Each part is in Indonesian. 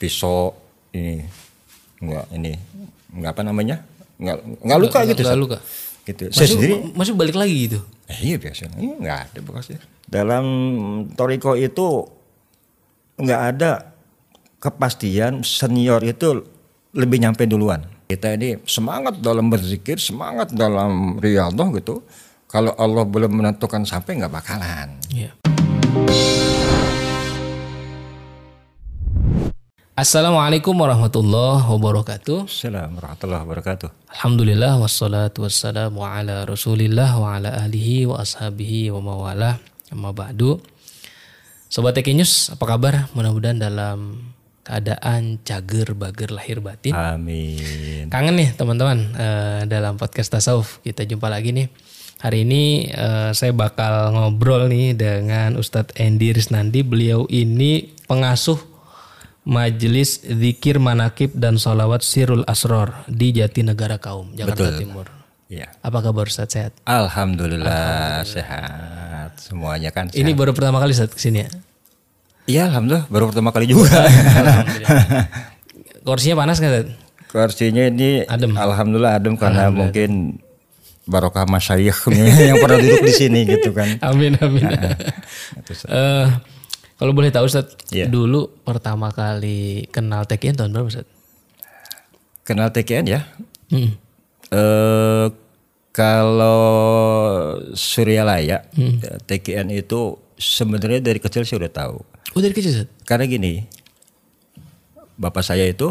pisau ini enggak ini enggak apa namanya enggak enggak luka gitu Nggak Ustaz. luka. gitu saya Masih, sendiri masih balik lagi gitu. eh, iya biasanya Iya, enggak ada bekasnya dalam toriko itu enggak ada kepastian senior itu lebih nyampe duluan kita ini semangat dalam berzikir semangat dalam riyadhah gitu kalau Allah belum menentukan sampai nggak bakalan Iya. Assalamualaikum warahmatullahi wabarakatuh. Assalamualaikum warahmatullahi wabarakatuh Alhamdulillah wassalatu wassalamu ala rasulillah wa ala ahlihi wa ashabihi wa mawalah amma ba'du Sobat Teki News apa kabar? Mudah-mudahan dalam keadaan cager bager lahir batin Amin Kangen nih teman-teman eh, dalam podcast tasawuf kita jumpa lagi nih. Hari ini eh, saya bakal ngobrol nih dengan Ustadz Endi Risnandi. Beliau ini pengasuh Majelis Zikir Manakib dan Salawat Sirul Asror di Jatinegara Kaum, Jakarta Timur. Iya Apa kabar Ustadz sehat? Alhamdulillah, sehat semuanya kan Ini baru pertama kali Ustadz ke sini ya? Iya alhamdulillah baru pertama kali juga Kursinya panas nggak? Kursinya ini Adem. alhamdulillah adem karena mungkin barokah masyayikhnya yang pernah duduk di sini gitu kan. Amin amin. Eh, kalau boleh tahu Ustaz, Iya. dulu pertama kali kenal TKN tahun berapa Ustaz? Kenal TKN ya? Hmm. Eh kalau Suryalaya ya, TKN itu sebenarnya dari kecil saya udah tahu. Oh dari kecil Ustaz? Karena gini, bapak saya itu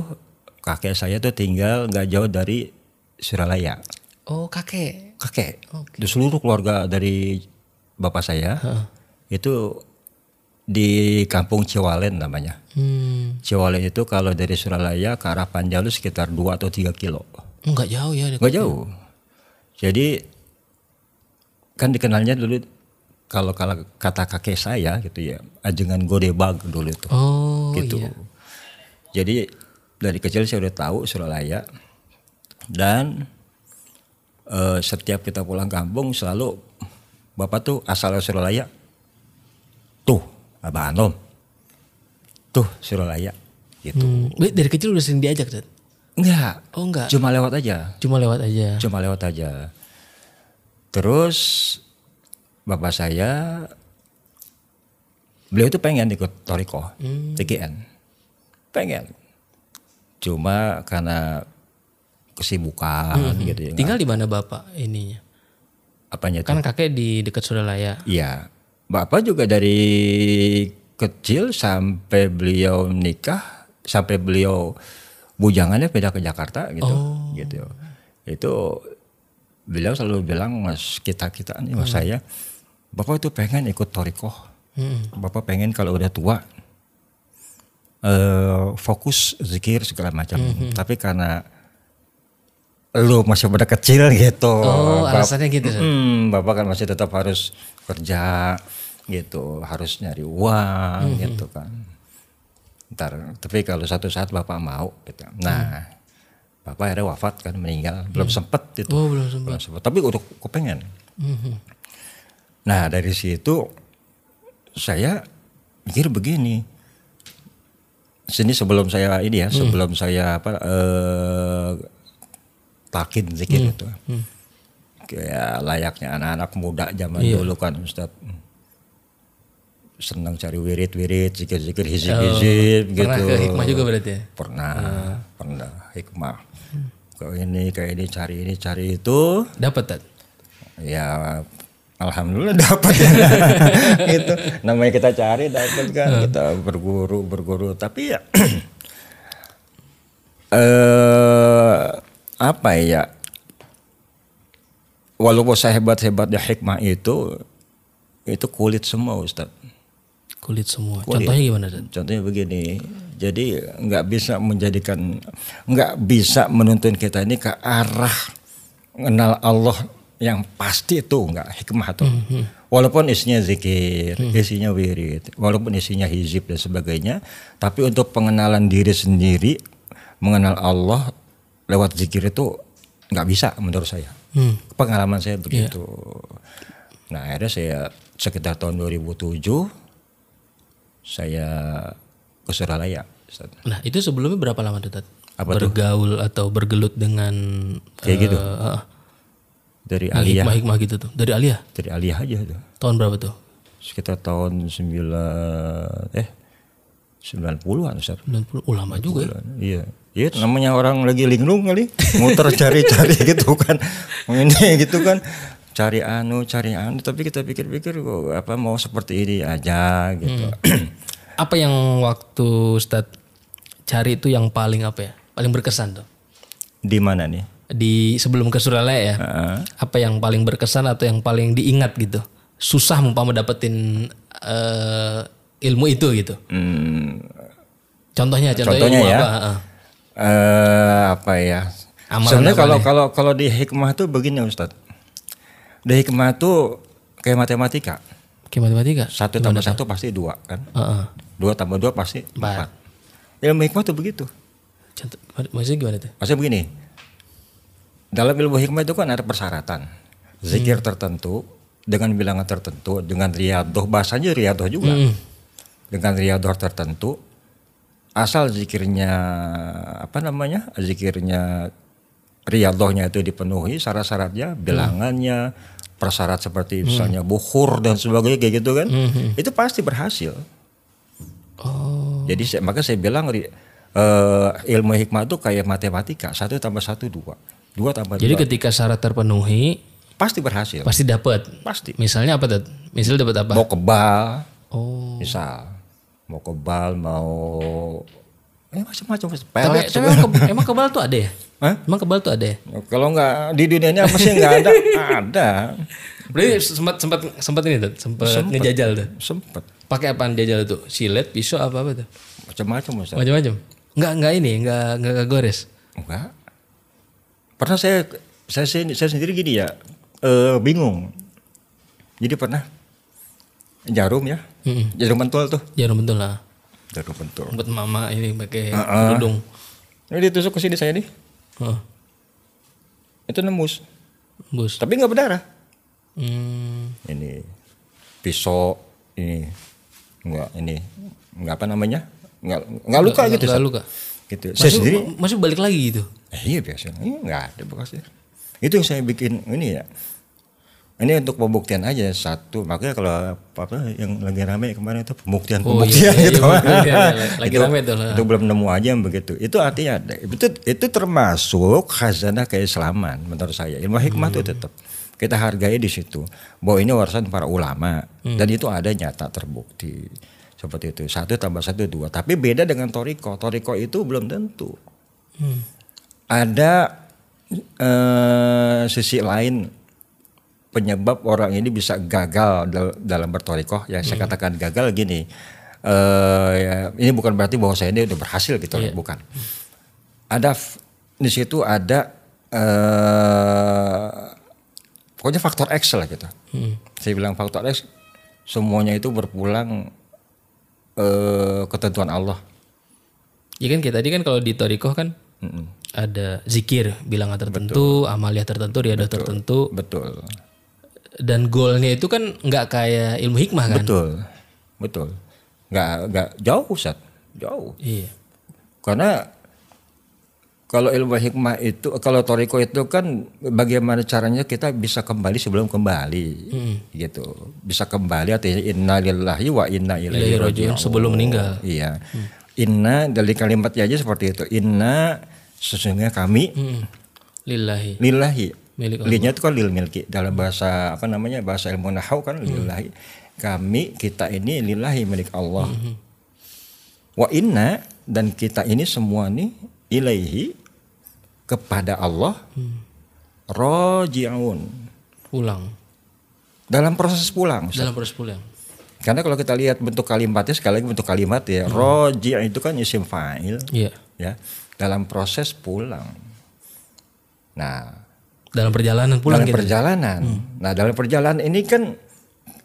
kakek saya tuh tinggal nggak jauh dari Suralaya. Oh kakek. kakek di seluruh keluarga dari bapak saya itu di kampung Ciwalen namanya. Hmm. Ciwalen itu kalau dari Suralaya ke arah Panjalu sekitar 2 atau 3 kilo. Enggak jauh ya. Nggak jauh. Jadi kan dikenalnya dulu kalau kalau kata kakek saya gitu ya, ajengan Godebag dulu itu. Oh gitu. iya. Jadi dari kecil saya udah tahu Suralaya dan eh, setiap kita pulang kampung selalu bapak tuh asal Suralaya abah Anom tuh Suralaya gitu Hmm. Dari kecil udah sering diajak Ustaz? enggak Oh enggak. cuma lewat aja Cuma lewat aja. cuma lewat aja terus bapak saya beliau itu pengen ikut Toriko TGN pengen cuma karena kesibukan gitu ya Tinggal di mana Bapak ininya? apanya itu Kan kakek di dekat Suralaya. iya bapak juga dari kecil sampai beliau nikah sampai beliau bujangannya pindah ke Jakarta gitu gitu. Itu beliau selalu bilang mas kita kita nih mas saya bapak itu pengen ikut toriko Hmm. bapak pengen kalau udah tua eh fokus zikir segala macam. Tapi karena lu masih pada kecil gitu Oh Bap- alasannya gitu? Hmm, bapak kan masih tetap harus kerja gitu, harus nyari uang gitu kan. Ntar, tapi kalau satu saat bapak mau gitu. Nah, bapak akhirnya wafat kan meninggal, belum sempet itu. Oh belum sempat. Belum sempet, tapi udah kepengen. Nah, dari situ saya mikir begini. Sini sebelum saya ini ya, sebelum saya apa eh takin zikir itu. Kayak layaknya anak-anak muda zaman dulu kan Ustaz. Senang cari wirid-wirid, zikir-zikir, hizib-hizib gitu. Pernah ke hikmah juga berarti ya? Pernah, pernah hikmah. Kayak ini, kayak ini, cari ini, cari itu. Dapat? Ya alhamdulillah dapat ya. gitu. Namanya kita cari dapat kan kita berguru berguru tapi ya eh apa ya walaupun sehebat-hebatnya hikmah itu itu kulit semua Ustaz. Kulit semua. Kulit. Contohnya gimana Ustaz? Contohnya begini, jadi nggak bisa menjadikan, nggak bisa menuntun kita ini ke arah mengenal Allah yang pasti itu nggak hikmah tuh. Walaupun isinya zikir, isinya wirid, walaupun isinya hizib dan sebagainya, tapi untuk pengenalan diri sendiri, mengenal Allah lewat zikir itu nggak bisa menurut saya. Hmm. Pengalaman saya begitu. Nah akhirnya saya sekitar tahun 2007 saya ke Suralaya Ustaz. Nah itu sebelumnya berapa lama tuh Tat? Apa tuh? Bergaul atau bergelut dengan Kayak gitu? eh, Dari Aliyah, hikmah-hikmah gitu tuh. Dari Alia. dari Aliyah aja tuh. Tahun berapa tuh? Sekitar tahun 9 eh 90-an Ustaz. 90. Oh lama juga ya. Iya. Iya namanya orang lagi linglung kali, muter cari-cari gitu kan. Ini gitu kan. Cari anu, cari anu, tapi kita pikir-pikir kok apa mau seperti ini aja gitu. Apa yang waktu Ustadz cari itu yang paling apa ya? Paling berkesan tuh. Di mana nih? Di sebelum ke Suralaya ya. Heeh. Apa yang paling berkesan atau yang paling diingat gitu? Susah umpama dapetin eh, ilmu itu gitu. Hmm, Contohnya, contohnya, Contohnya ilmu ya. apa? Heeh. Eh apa ya? Amalan Sebenarnya kalau kalau kalau di hikmah tuh begini Ustadz. Di hikmah tuh kayak matematika. Kayak matematika. Satu tambah satu pasti dua kan. Heeh. Dua tambah dua pasti Empat. empat. Ilmu hikmah tuh begitu. Contoh, maksudnya gimana tuh? Maksudnya begini. Dalam ilmu hikmah itu kan ada persyaratan. Zikir tertentu dengan bilangan tertentu dengan riadoh bahasanya riadoh juga. Hmm. Dengan riadoh tertentu asal zikirnya apa namanya? Zikirnya riadohnya itu dipenuhi syarat-syaratnya, bilangannya, persyarat seperti misalnya bukhur dan sebagainya kayak gitu kan. Itu pasti berhasil. Oh. Jadi saya, maka saya bilang eh, ilmu hikmah itu kayak matematika satu tambah satu dua dua tambah Jadi dua ketika syarat terpenuhi pasti berhasil pasti dapat. pasti Misalnya apa tuh? Misal dapat apa? mau kebal Oh. misal mau kebal mau eh macam-macam Tapi, tapi emang, ke- emang kebal tuh ada ya? Hah? Emang kebal tuh ada ya? kalau nggak di dunia ini apa sih nggak ada ada Berarti sempat sempat sempat ini tuh, sempat ngejajal tuh. sempet Pakai apaan jajal tuh? Silet, pisau apa apa tuh? macam-macam. Macam-macam. Enggak enggak ini, enggak enggak gores. enggak pernah saya saya saya sendiri gini ya eh, bingung jadi pernah jarum ya Mm-mm. jarum pentul tuh Jarum betul lah. jarum pentul Buat mama ini pakai Heeh. kerudung. Ini ditusuk ke sini saya nih. Oh, Itu nembus. bus. Tapi nggak berdarah. Hmm. Ini pisau ini nggak ini nggak apa namanya nggak nggak luka gitu. Enggak Sat. luka. Gitu. Saya Masih, sendiri. masih balik lagi gitu. Eh, iya biasanya. Iya nggak ada bekasnya. Itu yang saya bikin ini ya. Ini untuk pembuktian aja satu. Makanya kalau apa yang lagi rame kemarin itu pembuktian Oh, pembuktian iya, iya, gitu. pembuktian, iya, lagi Itu- rame tuh lah. Itu belum nemu aja yang begitu. Itu artinya. Itu itu termasuk khazanah keislaman menurut saya. Ilmu hikmah itu Hmm. tetap kita hargai di situ. Bahwa ini warisan para ulama Hmm. dan itu ada nyata terbukti seperti itu. Satu tambah satu dua. Tapi beda dengan toriko. Toriko itu belum tentu Hmm. ada eh, sisi lain penyebab orang ini bisa gagal dal- dalam bertorikoh. Yang saya katakan gagal gini eh, ya, ini bukan berarti bahwa saya ini udah berhasil gitu bukan. Ada di situ ada eh, pokoknya faktor X lah gitu. Saya bilang faktor X semuanya itu berpulang eh, ketentuan Allah. Ya kan kayak tadi kan kalau di Torikoh kan Mm-mm. ada zikir bilangan tertentu, amalia tertentu, riadah tertentu. Betul dan goalnya itu kan nggak kayak ilmu hikmah kan? Betul, betul. Nggak nggak jauh Ustaz, jauh. Iya. Karena kalau ilmu hikmah itu, kalau toriko itu kan bagaimana caranya kita bisa kembali sebelum kembali, gitu. Bisa kembali artinya inna lillahi wa inna ilaihi raji'un, sebelum meninggal. Iya. Inna dari kalimatnya aja seperti itu. Inna sesungguhnya kami Hmm. Lillahi. lillahi. Milik Linya itu kan lil milki dalam bahasa apa namanya bahasa ilmu nahau kan lillahi. Kami kita ini lillahi milik Allah. Wa inna dan kita ini semua nih ilaihi kepada Allah roji'un Pulang. dalam proses pulang. Ustaz. Dalam proses pulang. Karena kalau kita lihat bentuk kalimatnya sekali lagi bentuk kalimat ya roji' itu kan isim fa'il Iya. ya dalam proses pulang. Nah, Dalam perjalanan pulang dalam gitu. perjalanan. Nah, dalam perjalanan ini kan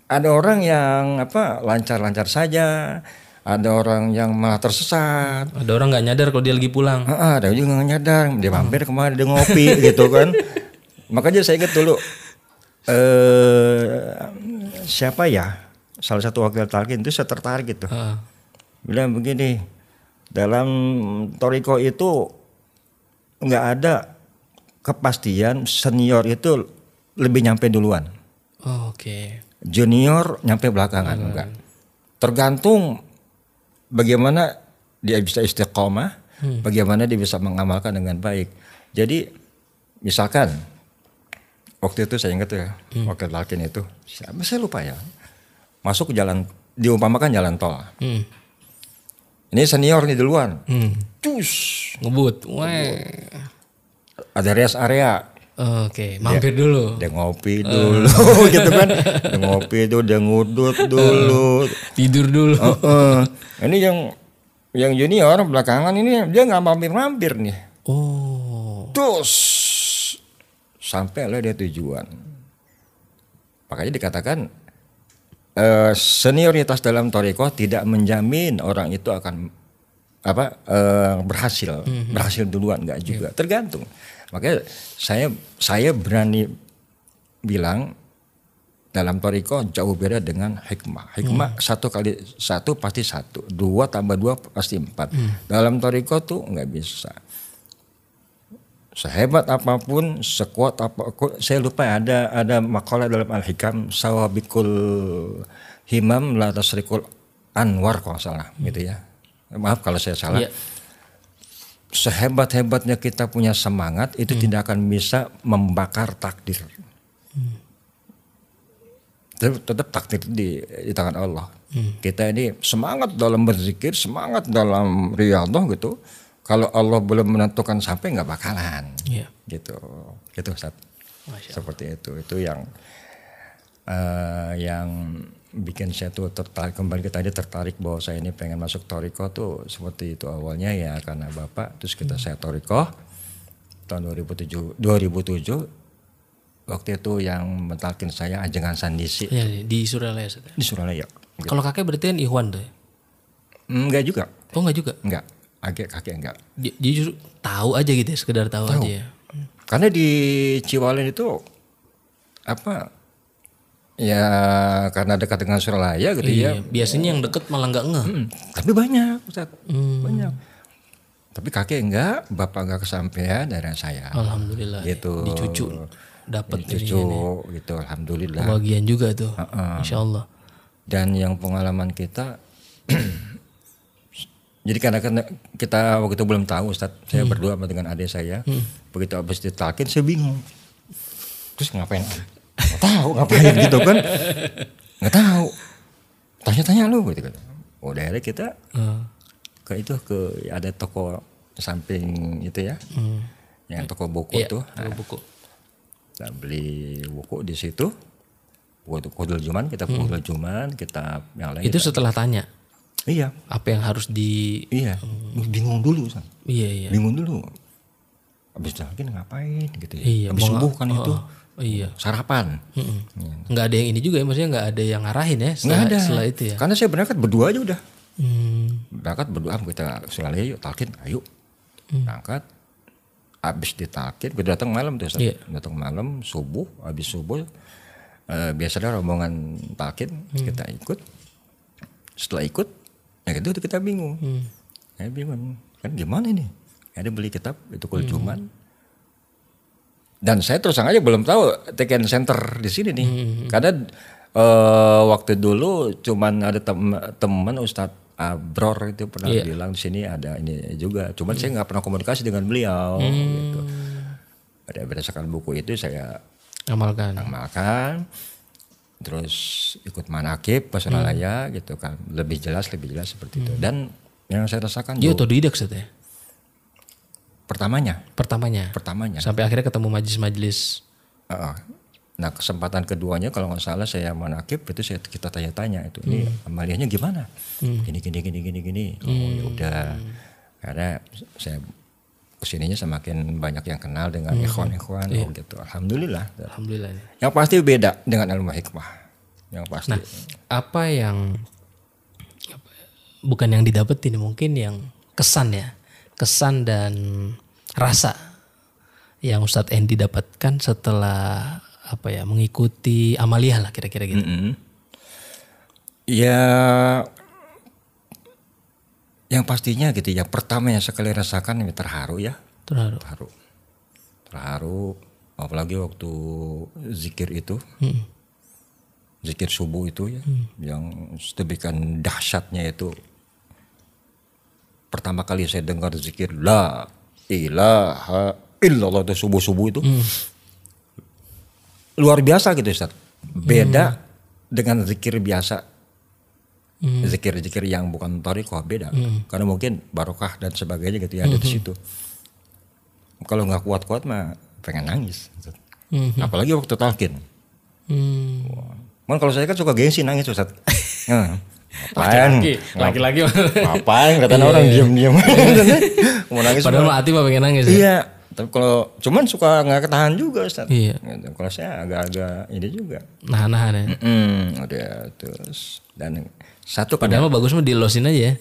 ada orang yang apa lancar-lancar saja, ada orang yang malah tersesat. Ada orang nggak nyadar kalau dia lagi pulang. Ah, ada juga nggak nyadar dia mampir ke mana dia ngopi gitu kan. Makanya saya ingat dulu eh siapa ya salah satu wakil talqin itu saya tertarik gitu. Heeh. Bilang begini, dalam toriko itu nggak ada kepastian senior itu lebih nyampe duluan. Oh, Oke. Junior nyampe belakangan enggak. Tergantung bagaimana dia bisa istiqomah, bagaimana dia bisa mengamalkan dengan baik. Jadi misalkan waktu itu saya ingat ya, wakil lakin itu, siapa saya lupa ya. Masuk ke jalan diumpamakan jalan tol. Hmm. Ini senior nih duluan. Hmm. Cus. Ngebut. Wah. Ada rest area. Oke, mampir dulu. Dia ngopi dulu gitu kan. Dia ngopi dulu, dia ngudut dulu. Tidur dulu. Heeh. Ini yang yang junior belakangan ini dia nggak mampir-mampir nih. Oh. Terus sampai lah dia tujuan. Makanya dikatakan eh, senioritas dalam toriko tidak menjamin orang itu akan apa eh, berhasil berhasil duluan nggak juga tergantung. Makanya saya saya berani bilang dalam toriko jauh beda dengan hikmah. Hikmah satu kali satu pasti satu, dua tambah dua pasti empat. Dalam toriko tuh nggak bisa. Sehebat apa pun, sekuat apa, saya lupa ada ada makalah dalam al-hikam sawabikul himam la tasrikul anwar kalau salah gitu ya. Maaf kalau saya salah. Iya. Sehebat-hebatnya kita punya semangat itu tidak akan bisa membakar takdir. Tetap, tetap takdir di, di tangan Allah. Kita ini semangat dalam berzikir, semangat dalam riyadhah gitu. Kalau Allah belum menentukan sampai nggak bakalan. Iya. Gitu. Gitu Ustaz. Seperti itu. Itu yang eh, yang bikin saya tuh tertarik kembali ke tadi tertarik bahwa saya ini pengen masuk Toriko tuh seperti itu awalnya ya karena Bapak terus kita saya Toriko tahun 2007 2007 waktu itu yang mentalkin saya ajengan Sandisi Iya, di Suralaya. Di Suralaya. Kalau kakek berarti kan Ikhwan tuh. ya? Enggak juga, Oh enggak juga. enggak. Agak kakek enggak. Dia justru tahu aja gitu ya, sekedar tahu, aja ya. Karena di Ciwalen itu apa ya karena dekat dengan Suralaya gitu ya. Iya, biasanya yang deket malah nggak ngeh. Hmm, tapi banyak, Ustaz. Hmm. Banyak. Tapi kakek enggak, bapak enggak kesampaian dari saya. Alhamdulillah. ya. Gitu. Dicucu dapat cucu gitu, alhamdulillah. bagian juga tuh. Insya Allah. Dan yang pengalaman kita jadi karena kita waktu itu belum tahu Ustaz, Hmm. saya berdua sama dengan adik saya. Begitu habis ditalkin saya bingung. Terus ngapain? Nggak tahu ngapain gitu kan. Nggak tahu. Tanya-tanya lu gitu kan. Udah akhirnya kita Eh, ke itu ke ada toko samping itu ya. Yang toko buku iya, tuh. toko buku. Kita beli buku di situ. Buku itu Kudul Juman, kita Kudul Juman, kita yang lain. Itu setelah tanya Iya, apa yang harus di iya. Bingung dulu, San. Iya iya. Bingung dulu. Habis lagi ngapain gitu ya. Iya, Habis subuh kan itu oh, iya. sarapan. Mm-mm. Iya. Nggak ada yang ini juga ya, maksudnya nggak ada yang ngarahin ya Nggak setelah, ada. setelah itu ya. Karena saya berangkat berdua aja udah. Hmm. Berangkat berdua kita Suralaya yuk talkin, ayo. Berangkat. Habis ditalkin, kita datang malam tuh. Iya. Datang malam, subuh, habis subuh eh, biasanya rombongan talkin kita ikut. Setelah ikut, ya gitu kita bingung. Ya bingung, kan gimana ini? Ada beli kitab itu kul Juman. Dan saya terus terang aja belum tahu Teken Center di sini nih. Karena eh, waktu dulu cuman ada tem- teman Ustadz Abror itu pernah bilang di sini ada ini juga. Cuman saya nggak pernah komunikasi dengan beliau. Gitu. Ada berdasarkan buku itu saya Amalkan. amalkan. Terus ikut manakib pas Suralaya gitu kan. Lebih jelas, lebih jelas seperti itu. Dan yang saya rasakan Dia otodidak ya. Pertamanya, Pertamanya. pertamanya. Sampai akhirnya ketemu majelis-majelis. Heeh. Nah kesempatan keduanya kalau nggak salah saya manakib itu saya kita tanya-tanya itu ini amaliyahnya gimana? Gini gini gini gini gini. Oh ya udah. Karena saya ke sininya semakin banyak yang kenal dengan ikhwan-ikhwan oh gitu. Alhamdulillah. Alhamdulillah. ini. Yang pasti beda dengan ilmu hikmah. Yang pasti. Nah, apa yang ya, bukan yang didapetin mungkin yang kesan ya, kesan dan rasa yang Ustadz Endi dapatkan setelah apa ya mengikuti amaliyah lah kira-kira gitu. Mm-mm. Ya yang pastinya gitu yang pertama yang sekali rasakan ini terharu ya Terharu. terharu terharu apalagi waktu zikir itu Mm. zikir subuh itu ya yang sedemikian dahsyatnya itu pertama kali saya dengar zikir la ilaha illallah itu subuh subuh itu luar biasa gitu Ustaz. Beda dengan zikir biasa. Zikir-zikir yang bukan torikoh beda. Karena mungkin barokah dan sebagainya gitu ya ada di situ. Kalau nggak kuat-kuat mah pengen nangis Ustaz. Mhm. apalagi waktu talkin Hmm. Cuman kalau saya kan suka gengsi nangis Ustaz. Nah, Laki-laki, laki-laki. Ngapain kata Iya, orang iya. diam-diam. Mau nangis. Padahal hati mah pengen nangis. ya? Iya. Tapi kalau cuman suka nggak ketahan juga Ustaz. Iya. Gitu. Kalau saya agak-agak ini juga. Nahan-nahan ya. Hmm, udah terus dan satu pada Padahal mah bagus mah dilosin aja ya.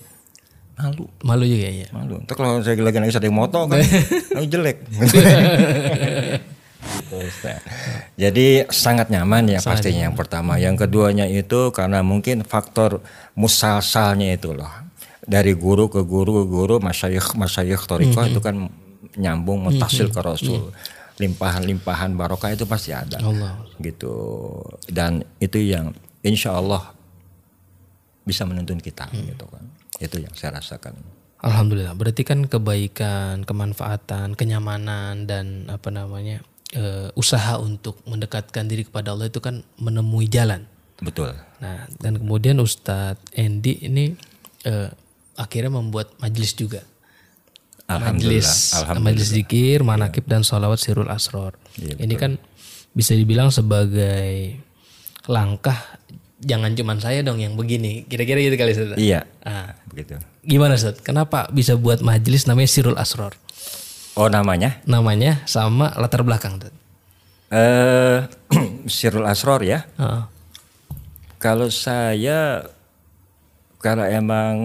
malu. Malu juga ya. Malu. Ntar kalau saya lagi nangis ada yang moto kan, jelek. Gitu, Ustaz. Jadi sangat nyaman ya pastinya yang pertama. Yang keduanya itu karena mungkin faktor musalsalnya itu loh. Dari guru ke guru ke guru, masyayikh masyayikh torikoh itu kan nyambung mutasil ke Rasul. Limpahan-limpahan barokah itu pasti ada. Allah. Gitu. Dan itu yang insya Allah bisa menuntun kita gitu kan. Itu yang saya rasakan. Alhamdulillah. Berarti kan kebaikan, kemanfaatan, kenyamanan dan apa namanya eh, usaha untuk mendekatkan diri kepada Allah itu kan menemui jalan. Betul. Nah dan kemudian Ustadz Endi ini eh, akhirnya membuat majelis juga. Alhamdulillah. Majelis, Alhamdulillah. majelis zikir, manakib dan sholawat sirul asror. Iya, ini kan bisa dibilang sebagai langkah jangan cuman saya dong yang begini. Kira-kira gitu kali Ustadz. Iya. Ah, Begitu. gimana Ustadz? Kenapa bisa buat majelis namanya sirul asror? Oh namanya? namanya sama latar belakang tuh. Eh Sirul Asror ya. Heeh. Kalau saya kalau emang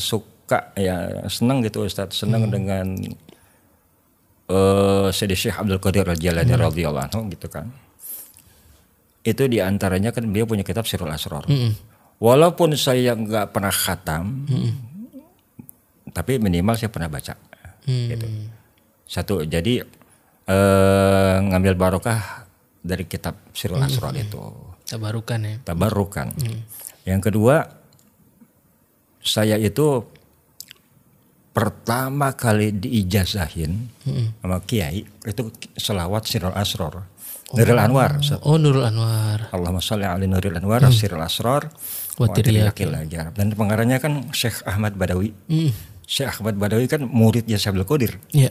suka ya senang gitu Ustaz, senang dengan eh Sayyidi Syekh Abdul Qadir Al-Jalani radhiyallahu anhu gitu kan. Itu di antaranya kan beliau punya kitab Sirul Asror. Walaupun saya nggak pernah khatam, tapi minimal saya pernah baca. Gitu. Satu, jadi eh, ngambil barokah dari kitab Sirul Asror itu Tabarukan ya. tabarukan. Yang kedua, saya itu pertama kali diijazahin sama kiai itu selawat Sirul Asror. Nurul Anwar. Oh Nurul Anwar. Allahumma sholli ala Nurul Anwar Sirul Asror Wa wa tiryakil ajar. Dan pengarangnya kan Syekh Ahmad Badawi. Hmm. Syekh Ahmad Badawi kan muridnya Syekh Abdul Qadir. Iya.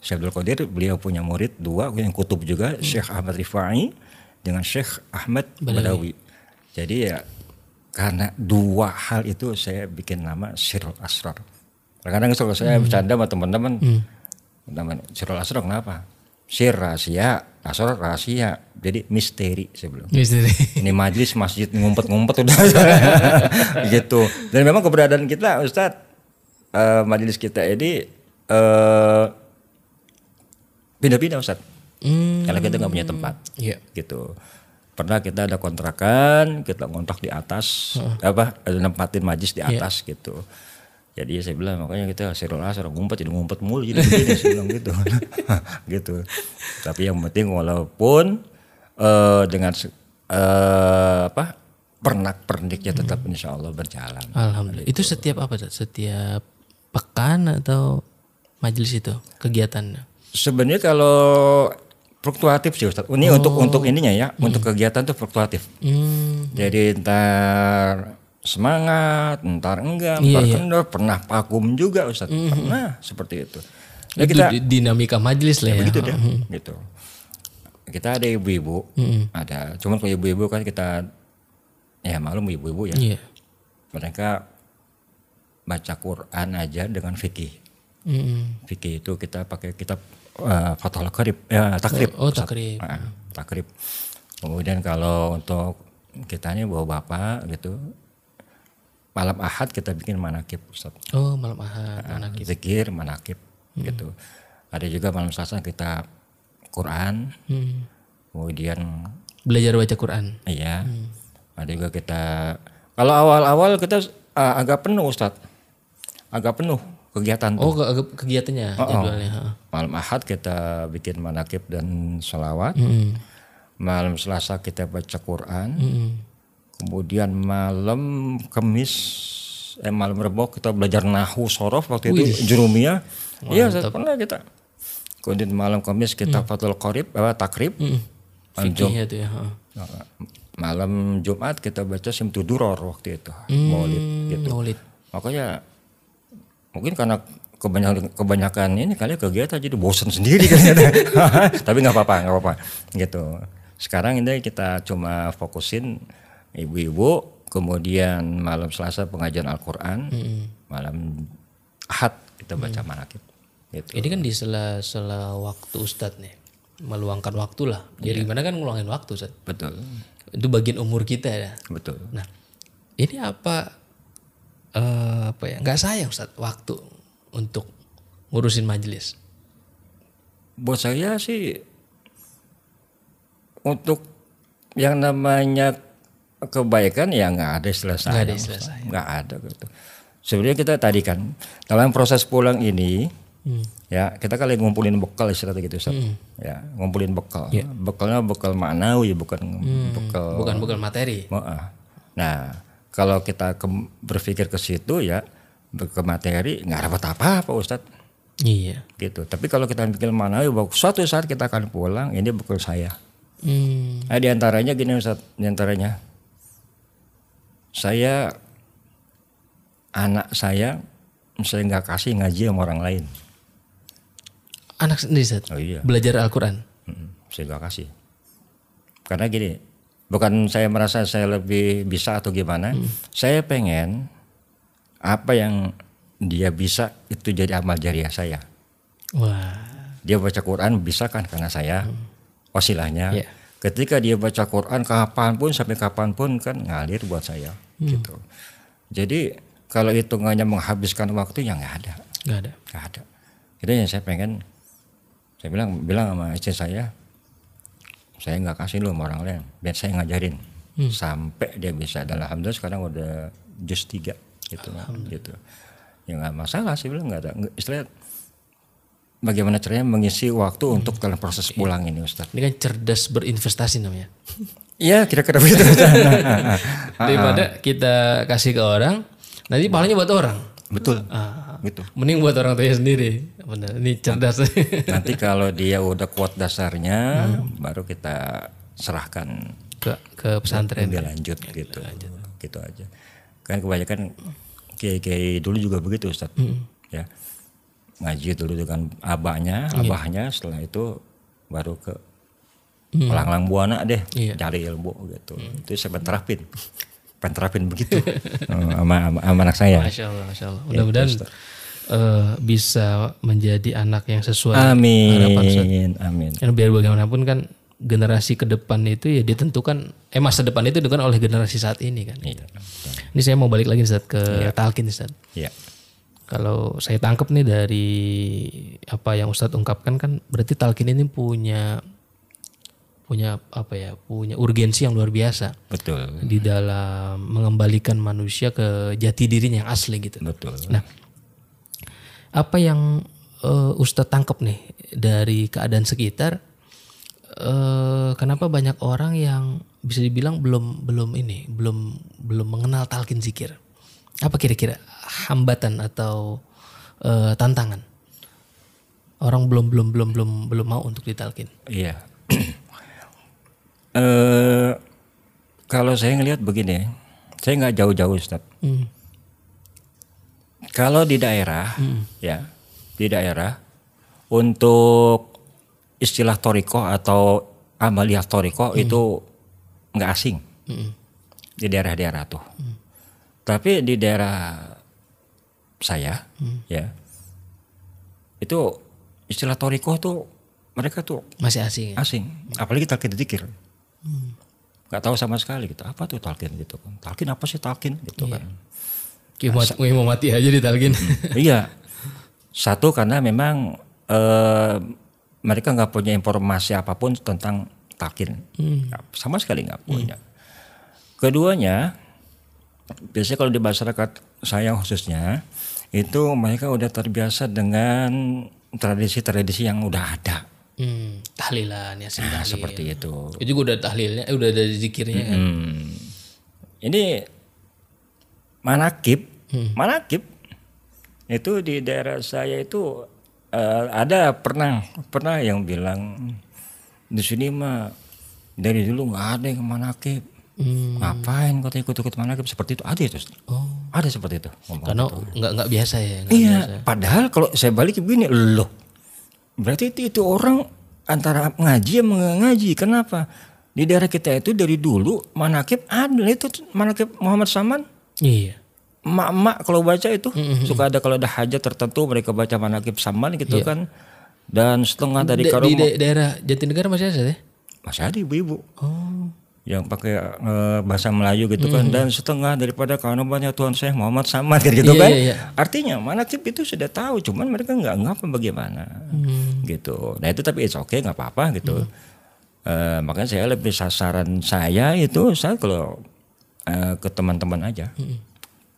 Syekh Abdul Qadir beliau punya murid dua yang kutub juga Syekh Ahmad Rifai dengan Syekh Ahmad Badawi. Jadi ya karena dua hal itu saya bikin nama Sirul Asrar. Kadang-kadang kalau saya bercanda sama teman-teman, teman Sirul Asrar kenapa? Sir rahasia, Asrar rahasia. Jadi misteri sebelum. Misteri. Ini majlis masjid ngumpet-ngumpet udah gitu. Dan memang keberadaan kita Ustadz eh, majelis kita ini eh, pindah-pindah Ustadz. Hmm. Karena kita nggak punya tempat Iya. gitu. Pernah kita ada kontrakan, kita ngontrak di atas, apa ada nempatin majlis di atas gitu. Jadi saya bilang makanya kita sirul asar ngumpet jadi ngumpet mulu jadi begini saya bilang gitu. gitu. Tapi yang penting walaupun eh, dengan eh, apa pernak perniknya tetap insya Allah berjalan. Alhamdulillah. Itu setiap apa? Setiap pekan atau majelis itu kegiatannya? Sebenarnya kalau fluktuatif sih Ustaz. Ini untuk untuk ininya ya, untuk kegiatan tuh fluktuatif. Hmm. Jadi ntar semangat, ntar enggak, Iya, ntar iya. kendor, pernah vakum juga Ustaz. Pernah seperti itu. Ya itu kita di- dinamika majelis lah ya. begitu deh, gitu. Kita ada ibu-ibu, ada. Cuman kalau ibu-ibu kan kita ya malum ibu-ibu ya. Iya. Mereka baca Quran aja dengan fikih. Hmm. Fikih itu kita pakai kitab uh, Fathul Qarib, ya takrib. Oh, Ustaz. takrib. Ah, takrib. Kemudian kalau untuk kita ini bawa bapak gitu, malam ahad kita bikin manakib Ustaz. Oh malam ahad. manakib. Zikir manakib gitu. Ada juga malam selasa kita Quran, Hmm. kemudian Belajar baca Quran. iya. Ada juga kita kalau awal-awal kita uh, agak penuh Ustaz. agak penuh kegiatan tuh. Oh ke- ke- kegiatannya Oh, oh. jadwalnya. ha. Malam Ahad kita bikin manakib dan salawat. Mm. Malam Selasa kita baca Quran. Mm. Kemudian malam Kamis, eh malam Rebo kita belajar nahu sorof waktu itu jurumiyah. Iya, pernah kita. Kemudian malam Kamis kita fatul qorib, eh, takrib. Malam, Jum- Fikih itu ya. malam Jumat kita baca Simtuduror waktu itu, Maulid gitu. Maulid. Makanya mungkin karena kebanyakan kebanyakan ini kali ya kegiatan jadi bosan sendiri kan tapi nggak apa-apa nggak apa-apa gitu sekarang ini kita cuma fokusin ibu-ibu kemudian malam Selasa pengajian Al-Quran malam Ahad kita baca manakib gitu Ini kan di sela-sela waktu Ustadz nih. Meluangkan waktu lah. Jadi gimana kan ngeluangin waktu Ustadz. betul Itu bagian umur kita ya. betul Nah, ini apa eh, apa ya? Nggak sayang Ustaz waktu untuk ngurusin majelis. buat saya sih untuk yang namanya kebaikan ya nggak ada istilah Nggak ada istilah sayang. nggak ada gitu sebenarnya kita tadi kan dalam proses pulang ini Hmm. ya kita kali ngumpulin bekal istilahnya gitu Ustaz. ya ngumpulin bekal Iya. bekalnya bekal maknawi bukan Hmm. bekal Bukan bukan materi. Nah kalau kita ke- berpikir ke situ ya ke materi nggak dapat apa-apa Ustadz Iya. gitu. Tapi kalau kita mikir mana bahwa suatu saat kita akan pulang, ini bekal saya. Hmm. Nah, di antaranya gini Ustaz, di antaranya saya anak saya saya nggak kasih ngaji sama orang lain. Anak sendiri Ustaz. Oh iya, Belajar Al-Qur'an. Saya nggak kasih. Karena gini, bukan saya merasa saya lebih bisa atau gimana, saya pengen apa yang dia bisa itu jadi amal jariah saya. Wah. dia baca Quran bisa kan karena saya wasilahnya. Iya. Ketika dia baca Quran kapan pun sampai kapan pun kan ngalir buat saya gitu. Jadi kalau hitungannya menghabiskan waktu ya nggak ada, Nggak ada. nggak ada. Itu yang saya pengen. Saya bilang bilang sama istri saya, saya nggak kasih lu sama orang lain, biar saya ngajarin sampai dia bisa. Dan alhamdulillah sekarang udah jus tiga gitu, gitu. Ya nggak masalah sih bilang nggak ada. Istilahnya bagaimana caranya mengisi waktu untuk dalam proses pulang ini Ustaz? Ini kan cerdas berinvestasi namanya. Iya kira-kira begitu. Daripada kita kasih ke orang, nanti pahalanya buat orang. Betul. Ah, Gitu. mending buat orang tuanya sendiri. Benar. Ini cerdas. Nanti kalau dia udah kuat dasarnya, baru kita serahkan ke ke pesantren. dia lanjut gitu. Gitu aja. Kan kebanyakan kiai-kiai dulu juga begitu Ustaz. Ya. Ngaji dulu dengan abahnya, abahnya setelah itu baru ke Pelanglang buana deh, Iya. cari ilmu gitu. Itu saya pengen terapin. Pengen terapin begitu Eh, sama, sama, sama anak saya. Masya Allah, Masya Allah. Mudah-mudahan eh, bisa menjadi anak yang sesuai Amin, harapan Ustaz. amin. Karena biar bagaimanapun kan generasi ke depan itu ya ditentukan, eh masa depan itu ditentukan oleh generasi saat ini kan. Iya. Ini saya mau balik lagi Ustaz ke talkin Ustaz. Iya. Kalau saya tangkap nih dari apa yang Ustadz ungkapkan kan berarti talkin ini punya punya apa ya punya urgensi yang luar biasa Betul. di dalam mengembalikan manusia ke jati dirinya yang asli gitu. Betul. Nah, apa yang eh, Ustadz tangkap nih dari keadaan sekitar? eh, kenapa banyak orang yang bisa dibilang belum belum ini belum belum mengenal talkin zikir? Apa kira-kira hambatan atau eh, tantangan? Orang belum belum belum belum belum mau untuk ditalkin. Iya. Eh kalau saya ngelihat begini, saya nggak jauh-jauh Ustaz. Hmm. Kalau di daerah, ya, di daerah untuk istilah toriko atau amaliyah toriko itu nggak asing Hmm. di daerah-daerah tuh. Tapi di daerah saya, ya, itu istilah toriko tuh mereka tuh Masih asing. ya? asing, apalagi talqin Nggak tahu sama sekali gitu. Apa tuh talqin gitu kan? Talqin apa sih talqin gitu kan? Kayak mau, mau mati aja ditalkin. iya. Satu karena memang eh, mereka nggak punya informasi apa pun tentang talqin. Nggak- Sama sekali nggak punya. Keduanya, biasanya kalau di masyarakat saya khususnya, itu mereka udah terbiasa dengan tradisi-tradisi yang udah ada. Hmm, tahlilan ya Nah, seperti itu. Itu juga udah tahlilnya, eh, udah ada zikirnya kan. Hmm. Ini manakib, manakib itu di daerah saya itu eh, ada pernah pernah yang bilang di sini mah dari dulu nggak ada yang manakib. Hmm. Ngapain kau ikut-ikut manakib seperti itu? Ada itu. Oh, Ada seperti itu. ngomong. karena nggak nggak biasa ya. Iya, biasa. padahal kalau saya balik begini, loh. Berarti itu, itu orang antara ngaji sama nggak ngaji. Kenapa? Di daerah kita itu dari dulu manakib ada itu manakib Muhammad Saman. Iya. Emak-emak kalau baca itu suka ada kalau ada hajat tertentu mereka baca manakib Saman gitu kan. Dan setengah dari kalau di da- daerah Jatinegara masih ada ya? masih ada ibu-ibu Oh. Yang pakai eh, bahasa Melayu gitu kan. Dan setengah daripada kanubannya Tuhan saya Muhammad Samad gitu Iya, kan. iya, iya. artinya manakib itu sudah tahu cuman mereka nggak ngapa bagaimana. Hmm. gitu. Nah itu tapi it's okay nggak apa-apa gitu. Eh, makanya saya lebih sasaran saya itu saya kalau eh, ke teman-teman aja.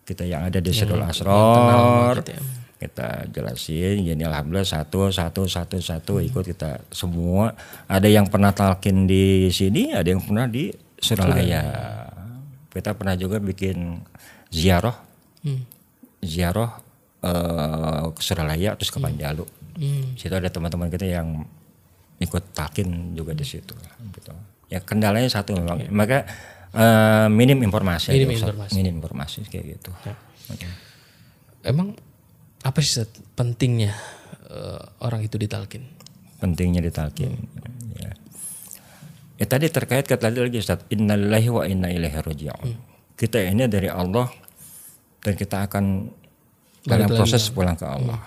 Kita yang ada di Sirul Asror gitu ya. kita jelasin jadi alhamdulillah satu satu satu satu ikut kita semua. Ada yang pernah talkin di sini ada yang pernah di Suralaya kita pernah juga bikin ziarah Hmm. ziarah eh, ke Suralaya terus ke Panjalu Hmm. situ ada teman-teman kita yang ikut talkin juga di situ gitu. ya kendalanya satu memang maka eh, minim informasi Minim Ustaz. informasi. minim informasi kayak gitu Oke. Emang apa sih pentingnya eh, orang itu ditalkin? pentingnya ditalkin. Ya. Ya tadi terkait kata tadi lagi Ustaz, innalillahi wa inna ilaihi raji'un. Kita ini dari Allah dan kita akan dalam proses pulang ke Allah.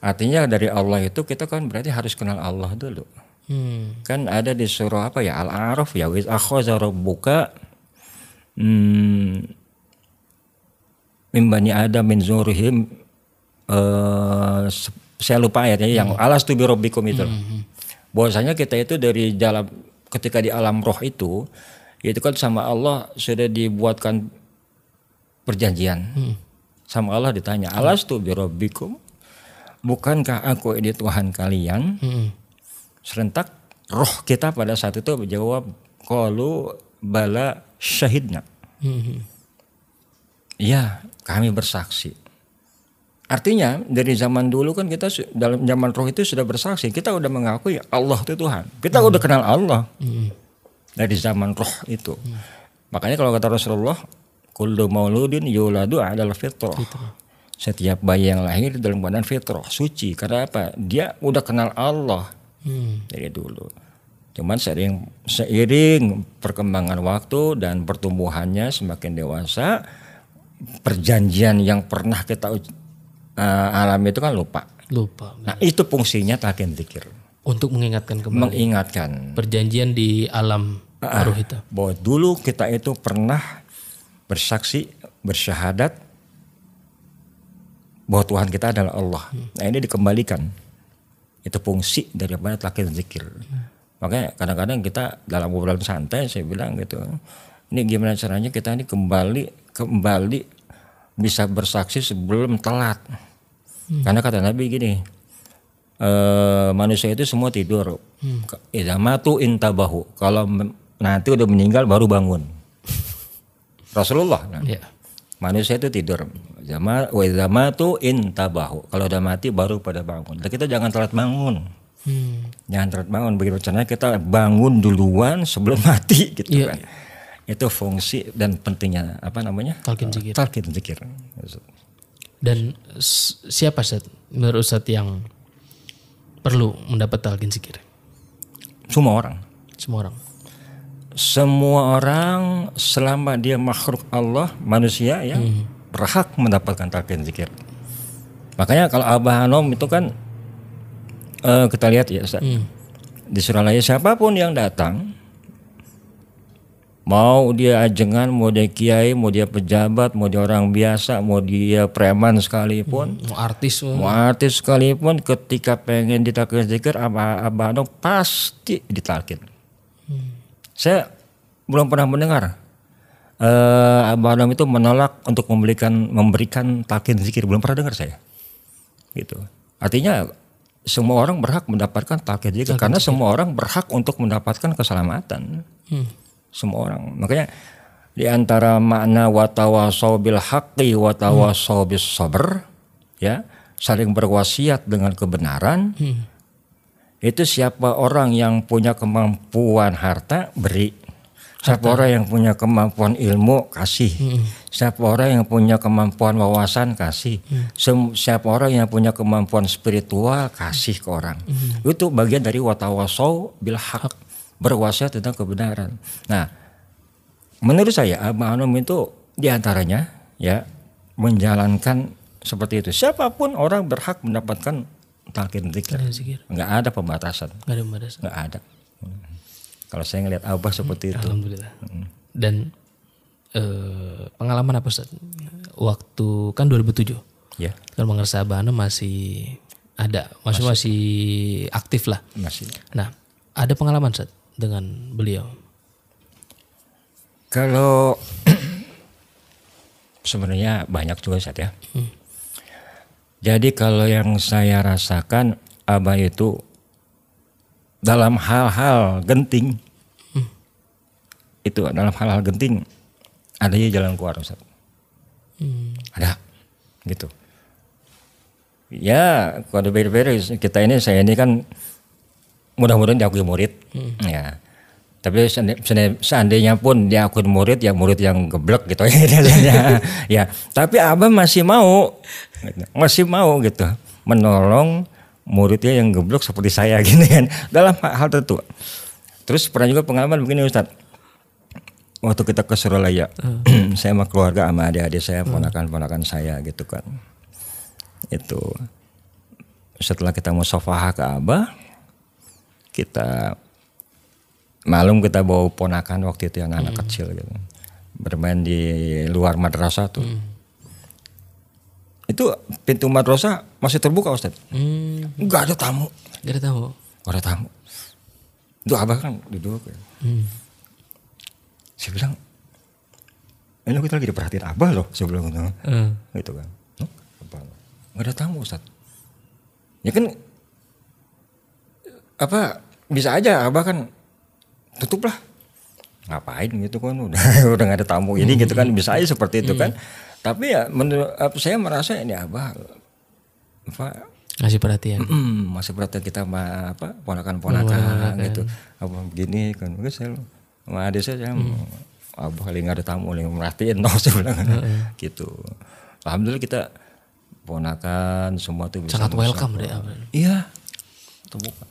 Artinya dari Allah itu kita kan berarti harus kenal Allah dulu. Hmm. Kan ada di surah apa ya Al-A'raf ya wa akhadha rabbuka hmm, min bani adam min zurihim eh, se- saya lupa ayatnya yang alas tu bi rabbikum itu. Bahwasanya kita itu dari dalam ketika di alam roh itu itu kan sama Allah sudah dibuatkan perjanjian. Sama Allah ditanya, "Alas tu bi rabbikum?" Bukankah aku ini Tuhan kalian? Hmm. serentak roh kita pada saat itu menjawab qalu bala syahidna. Hmm. Iya, kami bersaksi. Artinya dari zaman dulu kan kita dalam zaman roh itu sudah bersaksi. Kita udah mengakui Allah itu Tuhan. Kita udah kenal Allah Hmm. dari zaman roh itu. Makanya kalau kata Rasulullah, kullu mauludin yuladu adalah fitrah. Setiap bayi yang lahir dalam badan fitrah, suci. Karena apa? Dia udah kenal Allah Hmm. dari dulu. Cuman seiring, seiring perkembangan waktu dan pertumbuhannya semakin dewasa, perjanjian yang pernah kita uh, alami itu kan lupa. Lupa. Nah itu fungsinya talqin zikir, Untuk mengingatkan kembali mengingatkan perjanjian di alam ruh itu. bahwa dulu kita itu pernah bersaksi, bersyahadat bahwa Tuhan kita adalah Allah. Nah ini dikembalikan. Itu fungsi daripada talqin zikir. Makanya kadang-kadang kita dalam obrolan santai saya bilang gitu. Ini gimana caranya kita ini kembali kembali bisa bersaksi sebelum telat. Karena kata Nabi gini, eh, manusia itu semua tidur. Idza matu intabahu. Kalau nanti udah meninggal baru bangun. Rasulullah. nah. Ya. Manusia itu tidur. Zama wa idza matu intabahu. Kalau udah mati baru pada bangun. Dan kita jangan telat bangun. Hmm. Jangan telat bangun. Begitu caranya kita bangun duluan sebelum mati gitu Iya, kan. Itu fungsi dan pentingnya apa namanya? Talqin zikir. Talqin zikir. Dan siapa Seth, menurut Ustaz yang perlu mendapat talqin zikir? Semua orang. Semua orang. Semua orang selama dia makhluk Allah, manusia ya, berhak mendapatkan talqin zikir. Makanya kalau Abah Hanom itu kan eh, kita lihat ya Ustaz. Di Suralaya siapa pun yang datang mau dia ajengan, mau dia kiai, mau dia pejabat, mau dia orang biasa, mau dia preman sekalipun, Mau artis mau artis sekalipun ketika pengen ditalkin zikir Abah Abah pasti ditalkin. Saya belum pernah mendengar eh Abah itu menolak untuk memberikan memberikan talqin zikir belum pernah dengar saya. Gitu. Artinya semua orang berhak mendapatkan talqin zikir karena semua orang berhak untuk mendapatkan keselamatan. Semua orang. Makanya di antara makna watawasau bil haqqi watawasau bis sabr ya, saling berwasiat dengan kebenaran. Itu siapa orang yang punya kemampuan harta beri. Siapa orang yang punya kemampuan ilmu kasih. Siapa orang yang punya kemampuan wawasan kasih. Sem- Siapa orang yang punya kemampuan spiritual kasih ke orang. Itu bagian dari watawasau bil haq. Berwasiat tentang kebenaran. Nah, menurut saya Abah Anum itu di antaranya ya menjalankan seperti itu. Siapa pun orang berhak mendapatkan talqin zikir. Talqin zikir. Nggak ada pembatasan. Gak ada batasan. Nggak ada. Hmm. Kalau saya ngelihat Abah seperti itu. Alhamdulillah. Dan eh, pengalaman apa Ustaz? Waktu kan 2007. Ya, Kan mengerasa Abahana masih ada, masih masih aktif lah. masih. Nah, ada pengalaman Ustaz dengan beliau. Kalau sebenarnya banyak juga saat ya. Jadi kalau yang saya rasakan Abah itu dalam hal-hal genting itu dalam hal-hal genting adanya jalan keluar Ustaz. Ada gitu. Ya, kalau beda-beda kita ini saya ini kan mudah-mudahan diakui murid. Ya. Tapi seandai- seandai- seandainya pun diakui murid ya murid yang geblek gitu ya. ya, tapi Abah masih mau gitu. masih mau gitu menolong muridnya yang geblek seperti saya gini kan dalam hal tertentu. Terus pernah juga pengalaman begini Ustaz. Waktu kita ke Suralaya, saya sama keluarga sama adik-adik saya, ponakan-ponakan saya gitu kan. Itu setelah kita mau sofaha ke Abah, kita malum kita bawa ponakan waktu itu yang anak kecil gitu. Bermain di luar madrasah tuh. Itu pintu madrasah masih terbuka Ustaz? Hmm, nggak ada tamu. Gak ada tahu. nggak ada tamu. Itu abah kan duduk ya. Hmm. saya bilang ini kita lagi diperhatiin abah loh saya bilang gitu. Eh, gitu kan. "Hah? apa? Nggak ada tamu Ustaz. Ya kan apa bisa aja abah kan tutup lah ngapain gitu kan udah udah nggak ada tamu. Ini gitu kan bisa aja seperti itu kan. Tapi ya menurut saya merasa ini abah apa ngasih perhatian. Mm, masih perhatian kita sama apa ponakan-ponakan gitu. Apa begini kan mungkin saya sama adik saya saya abah kali nggak ada tamu nih merhatiin no saya bilang. Gitu. Alhamdulillah kita ponakan semua tuh bisa Sangat welcome deh Abah. iya. Terbuka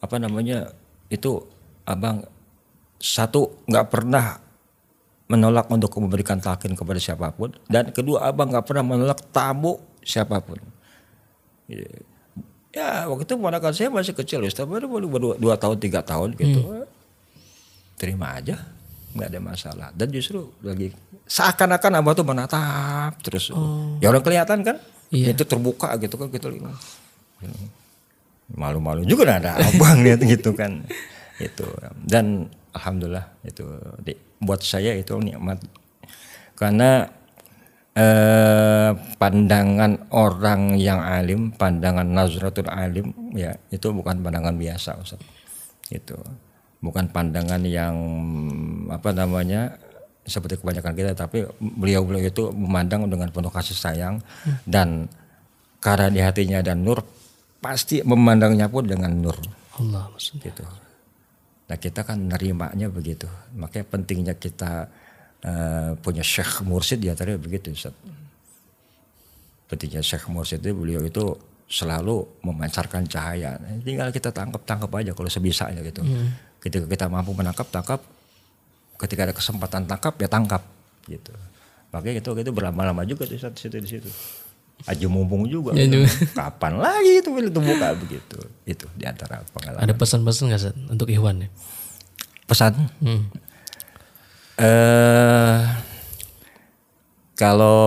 apa namanya itu abang satu nggak pernah menolak untuk memberikan talqin kepada siapa pun dan kedua abang nggak pernah menolak tamu siapa pun. Ya waktu itu ponakan saya masih kecil Ustaz baru baru baru dua tahun tiga tahun gitu. Terima aja nggak ada masalah. Dan justru lagi seakan-akan abah tuh menatap terus. Ya orang kelihatan kan? Itu terbuka gitu kan gitu malu-malu juga ada abang lihat gitu kan. Itu. Dan alhamdulillah itu di- buat saya itu nikmat. Karena eh, pandangan orang yang alim pandangan nazratul alim ya itu bukan pandangan biasa Ustaz. Itu. Bukan pandangan yang apa namanya seperti kebanyakan kita tapi beliau-beliau itu memandang dengan penuh kasih sayang dan karena di hatinya ada nur pasti memandangnya pun dengan nur Allah maksudnya. gitu. Nah kita kan nerimanya begitu. Makanya pentingnya kita eh, punya Syekh Mursid di antaranya begitu Ustaz. Pentingnya Syekh Mursid itu beliau itu selalu memancarkan cahaya. Tinggal kita tangkap-tangkap aja kalau sebisanya gitu. Ketika kita mampu menangkap, tangkap. Ketika ada kesempatan tangkap, ya tangkap gitu. Makanya itu itu berlama-lama juga di situ di situ. Aja mumpung juga. Ya, gitu. juga. Kapan lagi itu itu buka begitu. Itu di antara pengalaman. Ada pesan-pesan nggak Ustaz untuk Ikhwan ya? pesan Hmm. eh kalau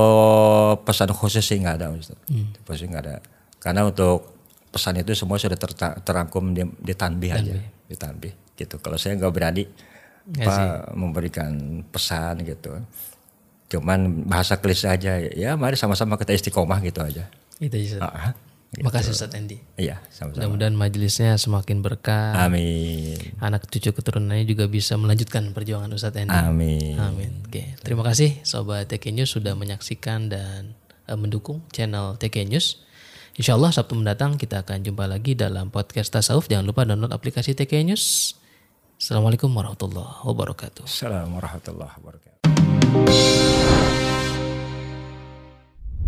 pesan khusus sih nggak ada Ustaz. Pasti nggak ada. Karena untuk pesan itu semua sudah terta- terangkum di, di tanbih aja, di tanbih gitu. Kalau saya nggak berani apa memberikan pesan gitu. Cuman bahasa klise aja ya mari sama-sama kita istiqomah gitu aja. Itu aja. Ustaz. Ah, gitu. Makasih Ustadz Endi. Iya, sama-sama. Mudah-mudahan majelisnya semakin berkah. Amin. Anak cucu keturunannya juga bisa melanjutkan perjuangan Ustadz Endi. Amin. Amin. Oke, terima kasih Sobat TK News sudah menyaksikan dan eh, mendukung channel TK News. Insya Allah Sabtu mendatang kita akan jumpa lagi dalam podcast Tasawuf. Jangan lupa download aplikasi TK News. Assalamualaikum warahmatullahi wabarakatuh. Assalamualaikum warahmatullahi wabarakatuh.